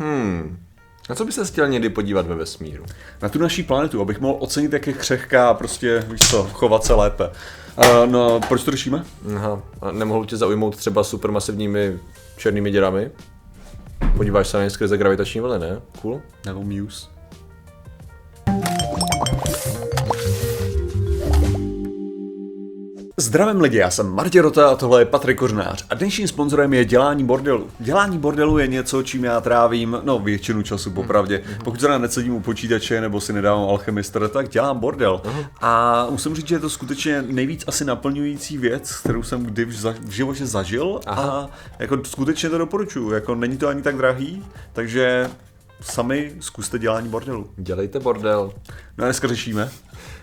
Hmm. Na co by se chtěl někdy podívat ve vesmíru? Na tu naší planetu, abych mohl ocenit, jak je křehká a prostě, víš co, chovat se lépe. Uh, no, proč to řešíme? Aha. A nemohl tě zaujmout třeba supermasivními černými děrami? Podíváš se na ně skrze gravitační vlny, ne? Cool. Nebo Muse. Zdravím lidi, já jsem Martě Rota a tohle je Patrik Kořnář a dnešním sponzorem je Dělání bordelu. Dělání bordelu je něco, čím já trávím, no většinu času popravdě. Pokud zrovna nesedím u počítače nebo si nedávám alchemister, tak dělám bordel. A musím říct, že je to skutečně nejvíc asi naplňující věc, kterou jsem kdy v, za- v životě zažil a jako skutečně to doporučuju. Jako není to ani tak drahý, takže sami zkuste dělání bordelu. Dělejte bordel. No a dneska řešíme.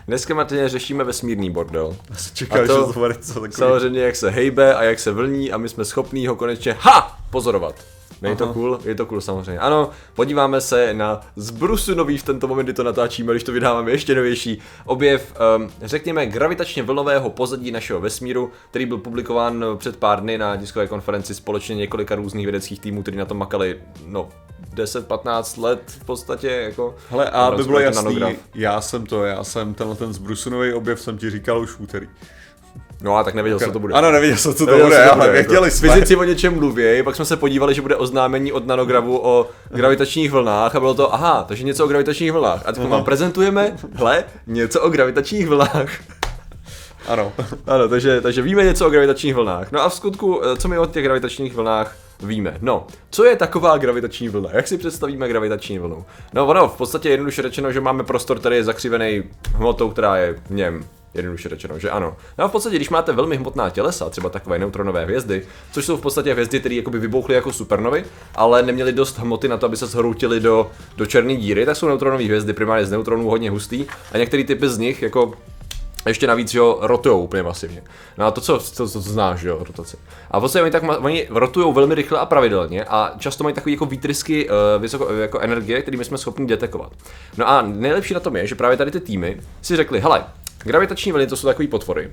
Dneska, Martině, řešíme vesmírný bordel. Čekal, A to- že to bude něco takového. Samozřejmě, jak se hejbe a jak se vlní a my jsme schopní ho konečně, ha, pozorovat. Není to cool? Je to cool samozřejmě. Ano, podíváme se na zbrusu nový v tento moment, kdy to natáčíme, když to vydáváme ještě novější objev, um, řekněme, gravitačně vlnového pozadí našeho vesmíru, který byl publikován před pár dny na tiskové konferenci společně několika různých vědeckých týmů, kteří na tom makali, no, 10-15 let v podstatě, jako... Hele, a aby Rozumím, bylo jasný, nanograf. já jsem to, já jsem tenhle ten zbrusunový objev jsem ti říkal už v úterý. No a tak nevěděl, co to bude. Ano, nevěděl jsem, co to Nevěděl bude, ale bude, věděli jako. jsme. Fyzici o něčem mluví, pak jsme se podívali, že bude oznámení od nanogravu o gravitačních vlnách a bylo to, aha, takže něco o gravitačních vlnách. A teď vám prezentujeme, hle, něco o gravitačních vlnách. Ano. Ano, takže, takže víme něco o gravitačních vlnách. No a v skutku, eh, co my o těch gravitačních vlnách víme? No, co je taková gravitační vlna? Jak si představíme gravitační vlnu? No ono, v podstatě jednoduše řečeno, že máme prostor, který je zakřivený hmotou, která je v něm. Jednoduše řečeno, že ano. No a v podstatě, když máte velmi hmotná tělesa, třeba takové neutronové hvězdy, což jsou v podstatě hvězdy, které jakoby vybouchly jako supernovy, ale neměly dost hmoty na to, aby se zhroutily do, do černé díry, tak jsou neutronové hvězdy primárně z neutronů hodně hustý a některé typy z nich jako ještě navíc, jo, rotujou úplně masivně. No a to, co, to, co znáš, jo, rotace. A vlastně oni tak oni rotujou velmi rychle a pravidelně a často mají takový jako výtrysky uh, vysoko, jako energie, kterými jsme schopni detekovat. No a nejlepší na tom je, že právě tady ty týmy si řekli, hele, Gravitační vlny to jsou takový potvory.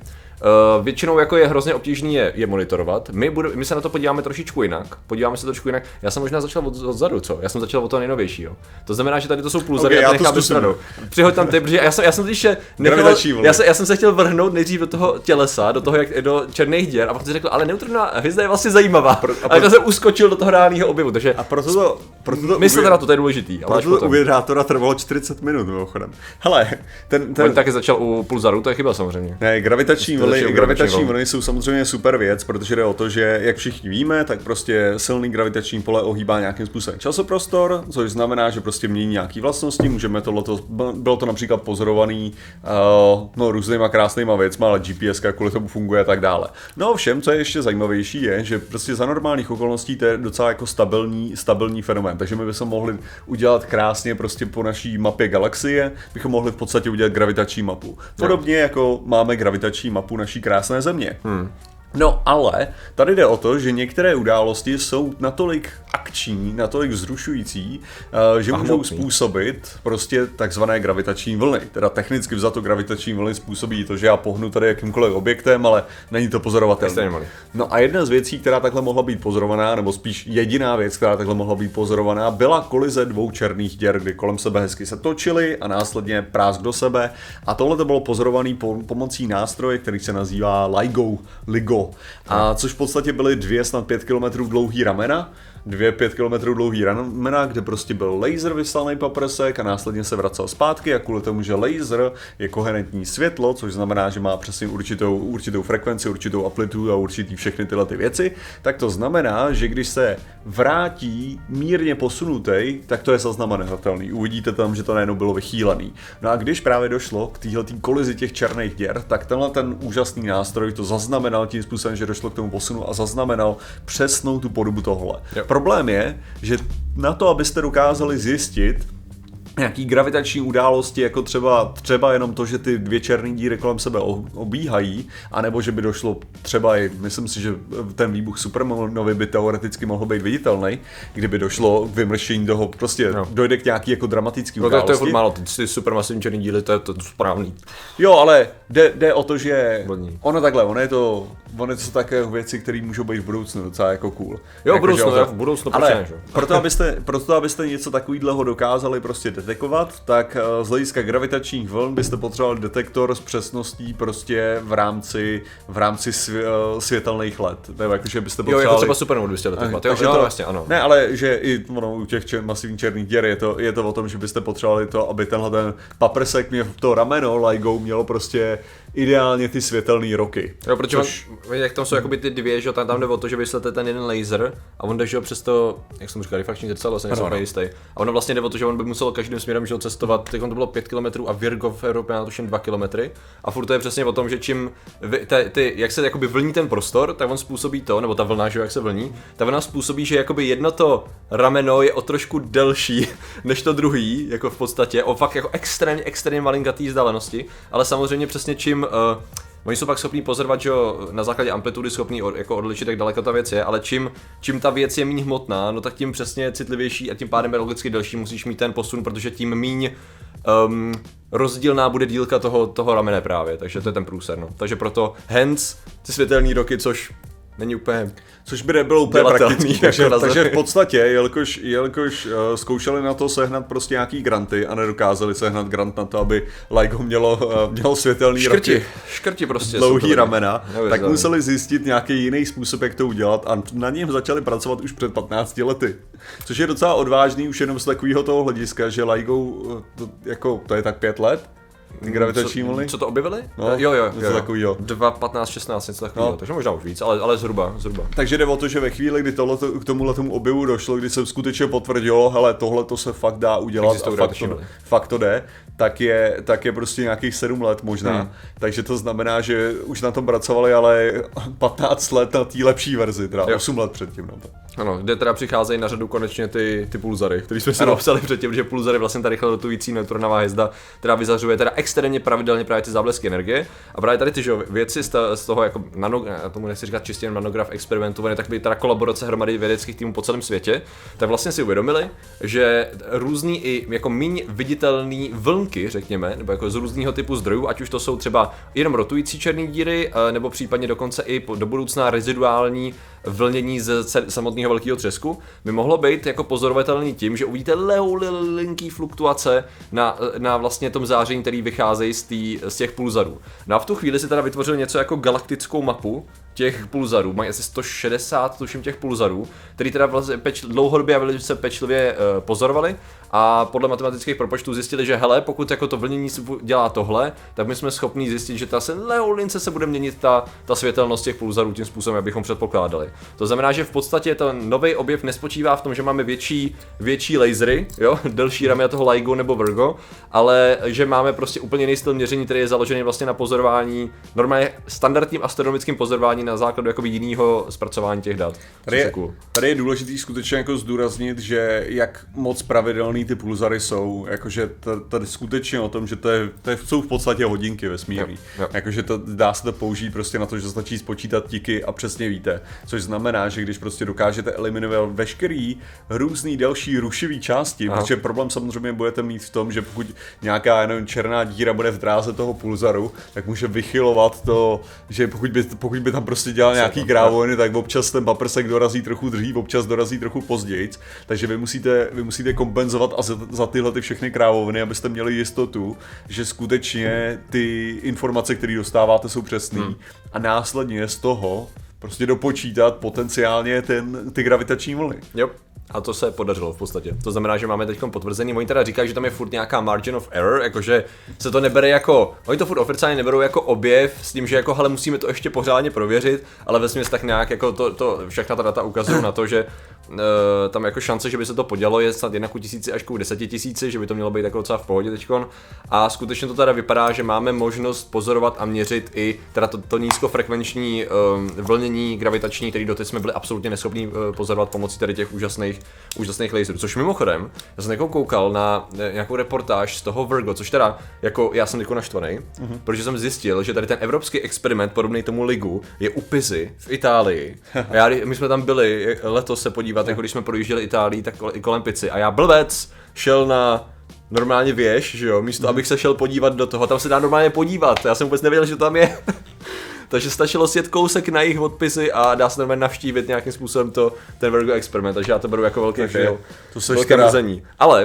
Uh, většinou jako je hrozně obtížný je, je monitorovat. My, budu, my se na to podíváme trošičku jinak. Podíváme se trošku jinak. Já jsem možná začal od, odzadu, co? Já jsem začal od toho nejnovějšího. To znamená, že tady to jsou pulzary Ok, a já to to necháme zkusím. stranou. Přihoď tam ty, protože já jsem, já jsem totiž nechal, já, jsem, já jsem se chtěl vrhnout nejdřív do toho tělesa, do toho jak, do černých děr a pak jsem si řekl, ale neutronová hvězda je vlastně zajímavá. Pro, a, pro- tak jsem uskočil do toho reálného objevu, takže A proto to, proto to, myslete na to, to je důležitý. Proto to u vědátora trvalo 40 minut, mimochodem. Hele, ten, On ten, taky začal u pulzaru, to je chyba samozřejmě. Ne, gravitační vlny, gravitační gravitační vlny jsou samozřejmě super věc, protože jde o to, že jak všichni víme, tak prostě silný gravitační pole ohýbá nějakým způsobem časoprostor, což znamená, že prostě mění nějaké vlastnosti. Můžeme tohleto, bylo to například pozorovaný uh, no, různýma krásnýma věcma, ale GPS kvůli tomu funguje a tak dále. No všem, co je ještě zajímavější, je, že prostě za normálních okolností to je docela jako stabilní, stabilní fenomén. Takže my bychom mohli udělat krásně prostě po naší mapě galaxie, bychom mohli v podstatě udělat gravitační mapu. Podobně jako máme gravitační mapu naší krásné země. Hmm. No ale tady jde o to, že některé události jsou natolik akční, natolik vzrušující, eh, že můžou hmotný. způsobit prostě takzvané gravitační vlny. Teda technicky vzato gravitační vlny způsobí to, že já pohnu tady jakýmkoliv objektem, ale není to pozorovatelné. No a jedna z věcí, která takhle mohla být pozorovaná, nebo spíš jediná věc, která takhle mohla být pozorovaná, byla kolize dvou černých děr, kdy kolem sebe hezky se točily a následně prásk do sebe. A tohle to bylo pozorované po, pomocí nástroje, který se nazývá LIGO, LIGO. A což v podstatě byly dvě snad 5 km dlouhý ramena, dvě 5 km dlouhý ramena, kde prostě byl laser vyslaný paprsek a následně se vracel zpátky a kvůli tomu, že laser je koherentní světlo, což znamená, že má přesně určitou, určitou frekvenci, určitou amplitudu a určitý všechny tyhle ty věci, tak to znamená, že když se vrátí mírně posunutý, tak to je zaznamenatelný. Uvidíte tam, že to najednou bylo vychýlený. No a když právě došlo k téhle kolizi těch černých děr, tak tenhle ten úžasný nástroj to zaznamenal tím způsobem, že došlo k tomu posunu a zaznamenal přesnou tu podobu tohle. Jo. Problém je, že na to, abyste dokázali zjistit, nějaký gravitační události, jako třeba, třeba jenom to, že ty dvě černé díry kolem sebe obíhají, anebo že by došlo třeba i, myslím si, že ten výbuch supernovy by teoreticky mohl být viditelný, kdyby došlo k vymrštění toho, prostě No. dojde k nějaký jako dramatický No to, to je události. málo, ty, supermasivní černý díly, to je to, správný. Jo, ale jde, jde o to, že Vlní. ono takhle, ono je to, ono je to také věci, které můžou být v budoucnu docela jako cool. Jo, v Jako, budoucnu, že jo, v budoucnu, proč ale ne, že? proto, abyste, proto, abyste něco takového dokázali prostě detekovat, tak eh, z hlediska gravitačních vln byste potřebovali detektor s přesností prostě v rámci, v rámci svě, eh, světelných let. Nebo jakože byste Jo, potřebovali... jako třeba supernovu 200 detekovat. Jo, jo, to, vlastně, ano. Ne, ale že i ono, u těch čer, masivních černých děr je to, je to o tom, že byste potřebovali to, aby tenhle ten paprsek mě to rameno LIGO mělo prostě ideálně ty světelné roky. Jo, protože Což- on, jak tam jsou jakoby ty dvě, že tam, tam jde o to, že vyslete ten jeden laser a on jde, že přes to, jak jsem říkal, refrakční zrcadlo, jsem Ano, nejsem úplně jistý. A ono vlastně jde o to, že on by musel každým směrem že cestovat, teď to bylo 5 km a Virgo v Evropě má tuším 2 km. A furt to je přesně o tom, že čím, vy, te, ty, jak se jakoby vlní ten prostor, tak on způsobí to, nebo ta vlna, že jak se vlní, ta vlna způsobí, že jakoby jedno to rameno je o trošku delší než to druhý, jako v podstatě, o fakt jako extrémně, extrémně malinkatý vzdálenosti, ale samozřejmě přesně čím uh, Oni jsou pak schopní pozorovat, že na základě amplitudy schopní od, jako odlišit, jak daleko ta věc je, ale čím, čím ta věc je méně hmotná, no tak tím přesně citlivější a tím pádem je logicky delší musíš mít ten posun, protože tím míň um, rozdílná bude dílka toho, toho ramene právě, takže to je ten průser, no. Takže proto hence ty světelné roky, což není úplně Což by nebylo úplně Dělatelný, praktický. jako Takže, na takže v podstatě, jelikož, jelikož uh, zkoušeli na to sehnat prostě nějaký granty a nedokázali sehnat grant na to, aby LIGO mělo, uh, mělo světelný škrti, roky, škrti prostě. dlouhý ramena, tak Neuvěřitelný. museli zjistit nějaký jiný způsob, jak to udělat a na něm začali pracovat už před 15 lety. Což je docela odvážný už jenom z takového toho hlediska, že LIGO, uh, to, jako, to je tak pět let, ty gravitační co, vlny. Co to objevili? No, jo, jo, něco jo. takovýho. 2, 15, 16, něco takového, No. takže možná už víc, ale, ale zhruba, zhruba. Takže jde o to, že ve chvíli, kdy tohleto, k tomuhle tomu objevu došlo, kdy se skutečně potvrdilo, hele, tohle to se fakt dá udělat Existují a fakt to, vlny. fakt to jde, tak je, tak je prostě nějakých 7 let možná. Hmm. Takže to znamená, že už na tom pracovali, ale 15 let na té lepší verzi, teda Jo. 8 let předtím. No. Ano, kde teda přicházejí na řadu konečně ty, ty pulzary, který jsme si napsali předtím, že pulzary vlastně ta rychle rotující neutronová hvězda, která vyzařuje teda extrémně pravidelně právě ty záblesky energie. A právě tady ty že, věci z, ta, z toho jako nano, tomu nechci říkat čistě nanograf experimentované, tak by teda kolaborace hromady vědeckých týmů po celém světě, tak vlastně si uvědomili, že různý i jako míň viditelný vlnky, řekněme, nebo jako z různého typu zdrojů, ať už to jsou třeba jenom rotující černé díry, eh, nebo případně dokonce i do budoucna reziduální vlnění z samotného velkého třesku, by mohlo být jako pozorovatelný tím, že uvidíte linký fluktuace na, na vlastně tom záření, který vycházejí z, tý, z těch pulzarů. No a v tu chvíli si teda vytvořil něco jako galaktickou mapu těch pulzarů, mají asi 160 tuším těch pulzarů, který teda vlastně peč, dlouhodobě a velice pečlivě uh, pozorovali a podle matematických propočtů zjistili, že hele, pokud jako to vlnění dělá tohle, tak my jsme schopni zjistit, že ta se leolince se bude měnit ta, ta světelnost těch pulzarů tím způsobem, abychom předpokládali. To znamená, že v podstatě ten nový objev nespočívá v tom, že máme větší, větší lasery, jo, delší ramy toho LIGO nebo Virgo, ale že máme prostě úplně jiný styl měření, který je založený vlastně na pozorování, normálně standardním astronomickým na základu jakoby jiného zpracování těch dat. Tady je, cool. tady je důležitý skutečně jako zdůraznit, že jak moc pravidelný ty pulzary jsou, jakože tady skutečně o tom, že to, je, to je, jsou v podstatě hodinky vesmírný. Jakože to dá se to použít prostě na to, že stačí spočítat tiky a přesně víte. Což znamená, že když prostě dokážete eliminovat veškerý různý další rušivý části, Aha. protože problém samozřejmě budete mít v tom, že pokud nějaká jenom černá díra bude v dráze toho pulzaru, tak může vychylovat to, že pokud by, pokud by tam prostě dělal nějaký krávoviny, tak občas ten paprsek dorazí trochu dřív, občas dorazí trochu později, takže vy musíte, vy musíte kompenzovat a za, za tyhle ty všechny krávoviny, abyste měli jistotu, že skutečně ty informace, které dostáváte, jsou přesné Hmm. a následně z toho prostě dopočítat potenciálně ten, ty gravitační vlny. Jo. A to se podařilo v podstatě. To znamená, že máme teď potvrzený. Oni teda říkají, že tam je furt nějaká margin of error, jakože se to nebere jako. Oni to furt oficiálně neberou jako objev s tím, že jako, hele, musíme to ještě pořádně prověřit, ale ve tak nějak jako to, to všechna ta data ukazují na to, že tam jako šance, že by se to podělo, je snad 1 ku tisíci až ku 10 tisíci, že by to mělo být jako docela v pohodě teďkon. A skutečně to teda vypadá, že máme možnost pozorovat a měřit i teda to, to nízkofrekvenční um, vlnění gravitační, který doteď jsme byli absolutně neschopní uh, pozorovat pomocí tady těch úžasných, úžasných laserů. Což mimochodem, já jsem jako koukal na nějakou reportáž z toho Virgo, což teda jako já jsem jako naštvaný, uh-huh. protože jsem zjistil, že tady ten evropský experiment podobný tomu Ligu je u Pizy v Itálii. A já, my jsme tam byli letos se podívat, jako když jsme projížděli Itálii, tak i kolem Pici. A já blbec šel na normálně věž, že jo, místo abych se šel podívat do toho, tam se dá normálně podívat, já jsem vůbec nevěděl, že tam je. Takže stačilo sjet kousek na jejich odpisy a dá se normálně navštívit nějakým způsobem to, ten Virgo experiment, takže já to beru jako velký takže fail. To se velké teda... Ale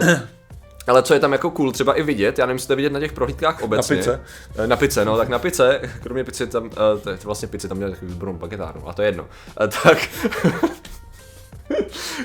ale co je tam jako cool třeba i vidět, já nevím, jestli vidět na těch prohlídkách obecně. Na pice? Eh, na pice, no, tak na pice, kromě pice tam, uh, to je vlastně pice, tam měl takový výbornou bagetárnu, a to je jedno. Uh, tak,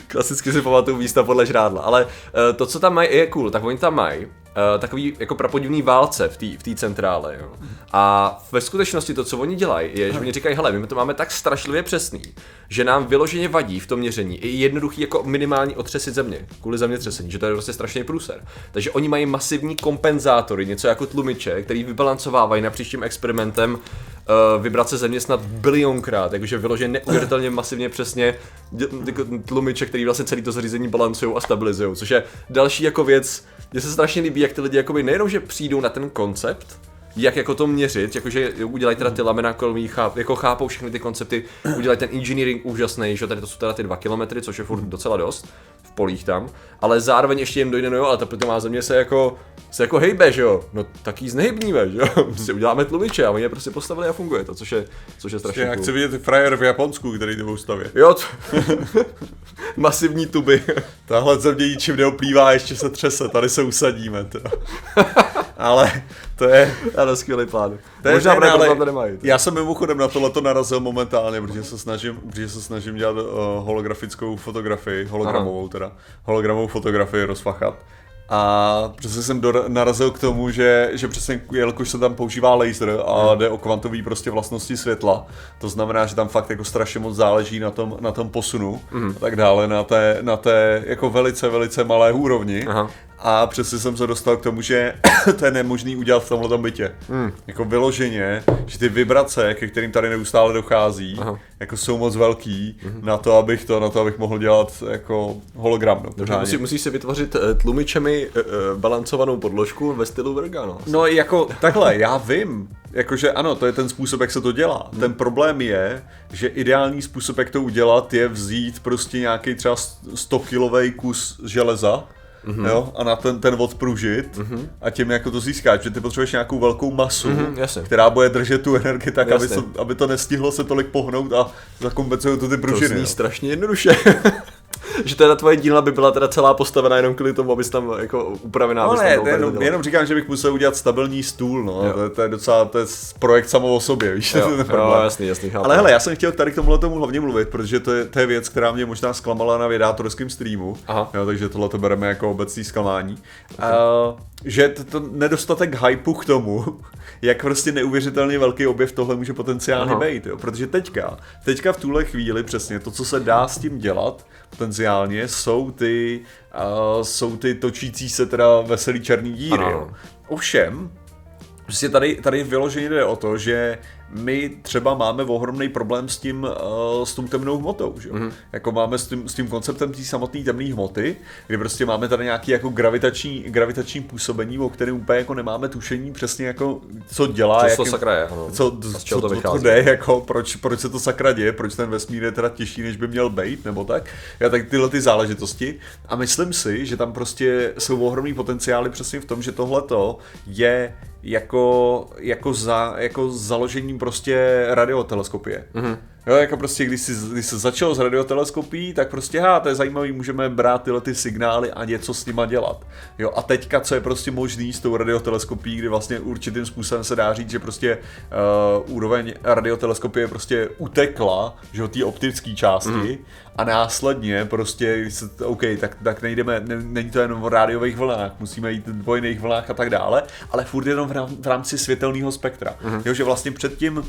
klasicky si pamatuju místa podle žrádla, ale uh, to, co tam mají, je cool, tak oni tam mají uh, takový jako prapodivný válce v té v centrále. Jo. A ve skutečnosti to, co oni dělají, je, že oni říkají, hele, my to máme tak strašlivě přesný, že nám vyloženě vadí v tom měření i jednoduchý jako minimální otřesy země, kvůli zemětřesení, že to je prostě strašný průser. Takže oni mají masivní kompenzátory, něco jako tlumiče, který vybalancovávají na příštím experimentem uh, vibrace země snad bilionkrát, jakože vyloženě neuvěřitelně masivně přesně tlumiče, který vlastně celý to zařízení balancují a stabilizují, což je další jako věc, mně se strašně líbí, jak ty lidi jakoby nejenom, že přijdou na ten koncept, jak jako to měřit, jakože udělají teda ty lamena kolmí, cháp, jako chápou všechny ty koncepty, udělají ten engineering úžasný, že tady to jsou teda ty dva kilometry, což je furt docela dost polích tam, ale zároveň ještě jim dojde, no jo, ale ta má země se jako, se jako hejbe, že jo, no tak jí znehybníme, že jo, prostě uděláme tlumiče a oni je prostě postavili a funguje to, což je, což je strašně Já cool. chci vidět frajer v Japonsku, který to stavět. Jo, to... masivní tuby. Tahle země ničím neoplývá, ještě se třese, tady se usadíme. Ale to je... Ano, skvělý plán. To je Možná ne, ale to nemají. Já jsem mimochodem na tohleto narazil momentálně, protože se snažím, protože se snažím dělat uh, holografickou fotografii, hologramovou Aha. teda, hologramovou fotografii rozfachat. A přesně jsem do, narazil k tomu, že, že přesně jelikož se tam používá laser a hmm. jde o kvantové prostě vlastnosti světla, to znamená, že tam fakt jako strašně moc záleží na tom, na tom posunu hmm. a tak dále, na té, na té jako velice, velice malé úrovni. Aha. A přesně jsem se dostal k tomu, že to je nemožný udělat v tomhle bytě. Hmm. Jako vyloženě, že ty vibrace, ke kterým tady neustále dochází, Aha. jako jsou moc velký hmm. na to, abych to, na to, abych mohl dělat jako hologram. No, Dobře, musí, musíš si vytvořit uh, tlumičemi uh, balancovanou podložku ve stylu Verga, no. No jako takhle, já vím, Jakože ano, to je ten způsob, jak se to dělá. Hmm. Ten problém je, že ideální způsob, jak to udělat, je vzít prostě nějaký třeba 100 kilový kus železa, mm-hmm. jo, a na ten, ten odpružit mm-hmm. a tím jako to získáš, že ty potřebuješ nějakou velkou masu, mm-hmm, která bude držet tu energii tak, aby, to, aby to nestihlo se tolik pohnout a zakompenzují to ty pružiny. To zní strašně jednoduše. že teda tvoje dílna by byla teda celá postavená jenom kvůli tomu, abys tam jako upravená. No ne, jenom, jenom, říkám, že bych musel udělat stabilní stůl, no, to, to, je docela, to je projekt samo o sobě, víš, jo, ten jo, jasný, jasný, chápu. Ale hele, já jsem chtěl tady k tomuhle tomu hlavně mluvit, protože to je, to je věc, která mě možná zklamala na vědátorském streamu, Aha. Jo, takže tohle to bereme jako obecný zklamání. Okay. Uh, že to, to nedostatek hypeu k tomu, jak prostě neuvěřitelně velký objev tohle může potenciálně být, jo? protože teďka, teďka v tuhle chvíli přesně to, co se dá s tím dělat, potenciálně, jsou ty, uh, jsou ty točící se teda veselý černý díry. Jo? Ovšem, Prostě tady, tady vyloženě jde o to, že my třeba máme ohromný problém s tím, uh, s tím temnou hmotou, že? Mm-hmm. Jako máme s tím, s tím konceptem té samotné temné hmoty, kdy prostě máme tady nějaký jako gravitační, gravitační působení, o kterém úplně jako nemáme tušení přesně jako, co dělá. Co jakým, to sakra je, ano. Co, co, to, to, to jde, jako proč, proč se to sakra děje, proč ten vesmír je teda těžší, než by měl být, nebo tak. Já tak tyhle ty záležitosti. A myslím si, že tam prostě jsou ohromný potenciály přesně v tom, že tohleto je jako, jako, za, jako založením prostě radioteleskopie. Mm-hmm. Jo, jako prostě, když, jsi, když se začal s radioteleskopí, tak prostě, ha, to je zajímavý, můžeme brát tyhle ty signály a něco s nima dělat. Jo, a teďka, co je prostě možný s tou radioteleskopí, kdy vlastně určitým způsobem se dá říct, že prostě uh, úroveň radioteleskopie prostě utekla, že jo, té optické části mm. a následně prostě, když se, OK, tak, tak nejdeme, ne, není to jenom o rádiových vlnách, musíme jít po jiných vlnách a tak dále, ale furt jenom v rámci světelného spektra. Mm. Jo, že vlastně předtím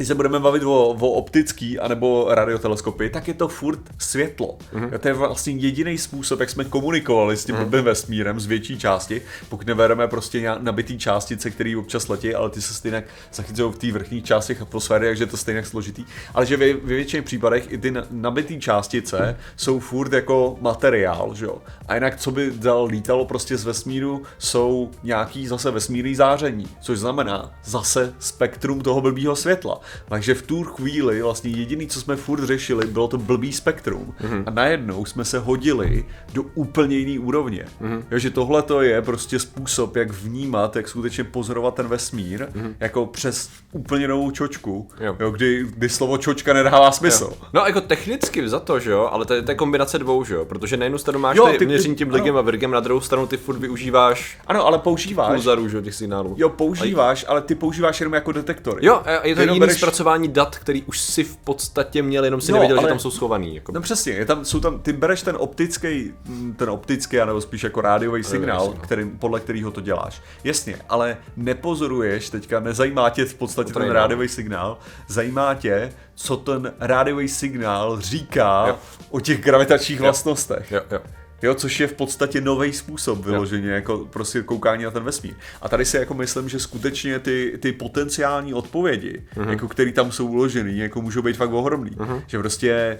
když se budeme bavit o, o optický anebo radioteleskopy, tak je to furt světlo. Mm-hmm. To je vlastně jediný způsob, jak jsme komunikovali s tím mm-hmm. blbým vesmírem z větší části, pokud nebereme prostě nabitý částice, které občas letí, ale ty se stejně zachycují v té vrchní části atmosféry, takže je to stejně složitý. Ale že ve, ve většině případech i ty nabitý částice jsou furt jako materiál, že jo. A jinak, co by dal lítalo prostě z vesmíru, jsou nějaký zase vesmírný záření, což znamená zase spektrum toho blbýho světla. Takže v tu chvíli vlastně jediný, co jsme furt řešili, bylo to blbý spektrum. Mm-hmm. A najednou jsme se hodili do úplně jiný úrovně. Mm-hmm. Jo, že tohle to je prostě způsob, jak vnímat, jak skutečně pozorovat ten vesmír, mm-hmm. jako přes úplně novou čočku, jo. Jo, kdy, kdy slovo čočka nedává smysl. Jo. No jako technicky za to, že jo, ale to je, to je kombinace dvou, že jo, protože na jednu stranu máš jo, ty, ty měření tím ligem a virgem, na druhou stranu ty furt využíváš ano, ale používáš. Pulzaru, že těch signálů. Jo, používáš, ale ty používáš jenom jako detektor. Jo, je to jiný bereš... zpracování dat, který už si v podstatě měl, jenom si no, nevěděl, ale... že tam jsou schovaný. Jako. No přesně, je tam, jsou tam, ty bereš ten optický, ten optický, nebo spíš jako rádiový signál, no. který, podle kterého to děláš. Jasně, ale nepozoruješ, teďka nezajímá tě v podstatě ten rádiový signál, zajímá tě, co ten rádiový signál říká jo. o těch gravitačních jo. vlastnostech. Jo, jo. Jo, což je v podstatě nový způsob vyloženě, jo. jako prostě koukání na ten vesmír. A tady si jako myslím, že skutečně ty, ty potenciální odpovědi, uh-huh. jako který tam jsou uložený, jako můžou být fakt ohromný. Uh-huh. Že prostě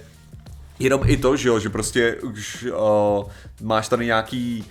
jenom i to, že jo, že prostě už uh, máš tady nějaký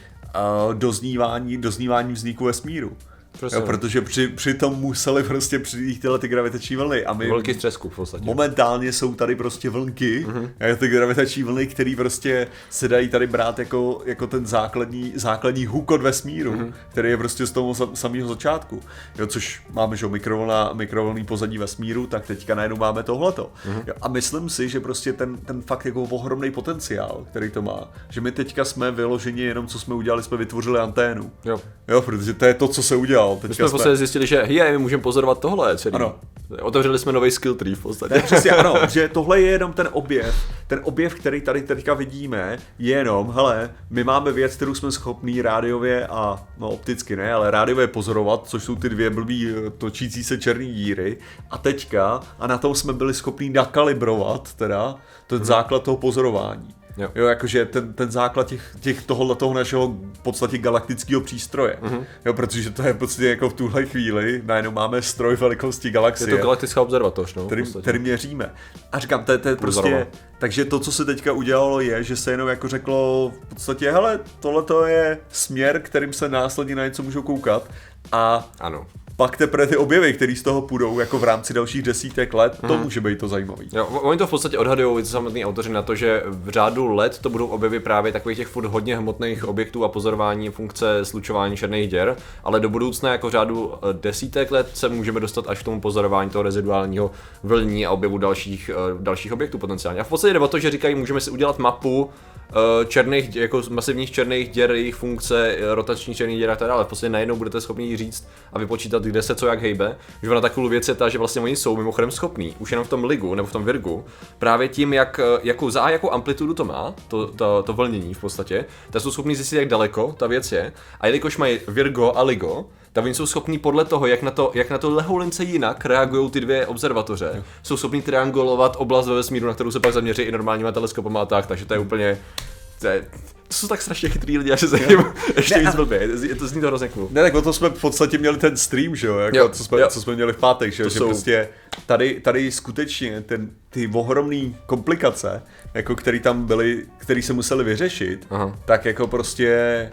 uh, doznívání, doznívání vzniku vesmíru. Prostě jo, protože při, při tom museli prostě přijít tyhle ty gravitační vlny. A my Velký střesku v podstatě. Momentálně jsou tady prostě vlnky, mm-hmm. ty gravitační vlny, které prostě se dají tady brát jako, jako ten základní, základní hukot vesmíru, mm-hmm. který je prostě z toho samého začátku. Jo, což máme, že mikrovlna, mikrovlný pozadí vesmíru, tak teďka najednou máme tohleto. Mm-hmm. Jo, a myslím si, že prostě ten, ten fakt jako ohromný potenciál, který to má, že my teďka jsme vyloženi jenom, co jsme udělali, jsme vytvořili anténu. Jo. Jo, protože to je to, co se udělalo Teďka my jsme, jsme zjistili, že hej, my můžeme pozorovat tohle celý. Ano. Otevřeli jsme nový skill tree v podstatě. Ne, přesně, ano, že tohle je jenom ten objev. Ten objev, který tady teďka vidíme, je jenom, hele, my máme věc, kterou jsme schopní rádiově a, no opticky ne, ale rádiově pozorovat, což jsou ty dvě blbý eh, točící se černý díry. A teďka, a na tom jsme byli schopní nakalibrovat teda ten hmm. základ toho pozorování. Jo. jo, jakože ten, ten základ těch, těch tohohle toho našeho v podstatě galaktického přístroje. Mm-hmm. Jo, protože to je prostě jako v tuhle chvíli, najednou máme stroj velikosti galaxie. Je to galaktická observatoř, no, který, který měříme. A říkám, to, to je prostě, takže to, co se teďka udělalo, je, že se jenom jako řeklo v podstatě, hele, tohle to je směr, kterým se následně na něco můžou koukat. A ano pak teprve ty objevy, které z toho půjdou jako v rámci dalších desítek let, to hmm. může být to zajímavý. Jo, oni to v podstatě odhadují samotní autoři na to, že v řádu let to budou objevy právě takových těch furt hodně hmotných objektů a pozorování funkce slučování černých děr, ale do budoucna jako v řádu eh, desítek let se můžeme dostat až k tomu pozorování toho reziduálního vlní a objevu dalších, eh, dalších objektů potenciálně. A v podstatě jde o to, že říkají, můžeme si udělat mapu Eh, černých, jako masivních černých děr, jejich funkce, rotační černých děr a tak dále. V podstatě najednou budete schopni říct a vypočítat, kde se co jak hejbe. Že ona takovou věc je ta, že vlastně oni jsou mimochodem schopní, už jenom v tom ligu nebo v tom virgu, právě tím, jak, eh, jakou, za jakou amplitudu to má, to, to, to vlnění v podstatě, tak jsou schopni zjistit, jak daleko ta věc je. A jelikož mají Virgo a Ligo, tak oni jsou schopní podle toho, jak na to, jak na to lehoulince jinak reagují ty dvě observatoře, jo. jsou schopní triangulovat oblast ve vesmíru, na kterou se pak zaměří i normálníma teleskopama a tak, takže to je úplně to, je, to jsou tak strašně chytrý lidi, že se jim ještě ne, víc blbě. Je to zní to hrozně cool. Ne, tak o to jsme v podstatě měli ten stream, že jo, jako jo, co, jsme, jo. co jsme měli v pátek, že, jo? že jsou... prostě tady, tady skutečně ten, ty ohromné komplikace, jako který tam byly, který se museli vyřešit, Aha. tak jako prostě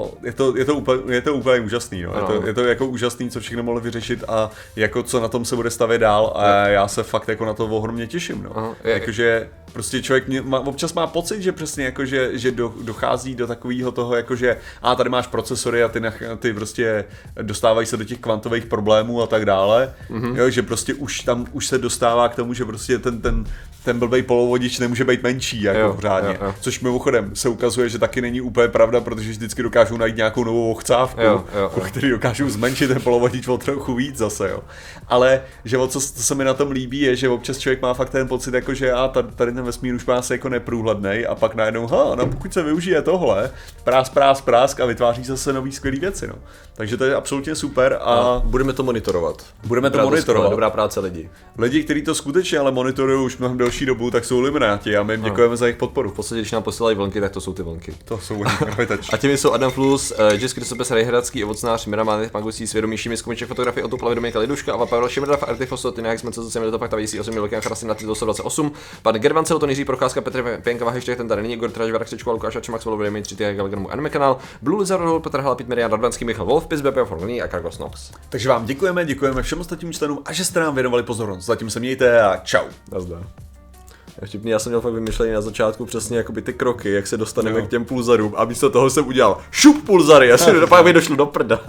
uh, je, to, je, to úplně, je to úplně úžasný, no. je, to, je to jako úžasný, co všechno mohli vyřešit a jako co na tom se bude stavět dál a já se fakt jako na to ohromně těším, no. Jakože prostě člověk mě, má, občas má pocit, že přesně jako, že, že do, dochází do takového toho, jako že a tady máš procesory a ty, ty prostě dostávají se do těch kvantových problémů a tak dále, mm-hmm. jo, že prostě už tam už se dostává k tomu, že prostě ten, ten, ten blbej polovodič nemůže být menší jako Jo, řádně. jo, jo. Což mimochodem se ukazuje, že taky není úplně pravda, protože vždycky dokážou najít nějakou novou ochcávku, Jo, jo, jo. který dokážou zmenšit ten polovodič o trochu víc zase, jo. Ale že o co, co se mi na tom líbí, je, že občas člověk má fakt ten pocit, jako že a tady, ten vesmír už má asi jako neprůhledný a pak najednou, ha, no pokud se využije tohle, prás, prás, prásk a vytváří zase nový skvělý věci, no. Takže to je absolutně super a, A budeme to monitorovat. budeme to Dobrá, monitorovat. Dobrá práce lidi. Lidi, kteří to skutečně ale monitorují už mnohem delší dobu, tak jsou Illuminati a my jim děkujeme za jejich podporu. V podstatě, když nám posílají vlnky, tak to jsou ty vlnky. To jsou gravitační. A těmi jsou Adam Flus, uh, Jess Krysopes, Rejhradský, ovocnář, Mira Mánek, Magusí, svědomíší miskomiček fotografie, Otuplavy, Dominika Liduška, Ava Pavel Šimrdav, Artifos, Tina Hexman, co se to pak taví 8 Milokian Chrasty na 328, pan Gervan Celton, Jiří Procházka, Petr Pěnka, Vahyštěch, ten tady není, Igor Traž, Varak Sečko, Lukáš Čemak, Svolo, Vladimír 3 Galgramu, Anime kanál, Blue Lizard, Petr Hala, Pít Marian Radvanský, Michal Wolf, Pis, BP, a Kargos Nox. Takže vám děkujeme, děkujeme všem ostatním členům a že jste nám věnovali pozornost. Zatím se mějte a čau. Nazdar. Vtipný, já jsem měl fakt vymyšlený na začátku přesně jakoby ty kroky, jak se dostaneme Jo. k těm pulzarům a místo toho jsem udělal šup pulzary, já jsem pak mi došlo do prda.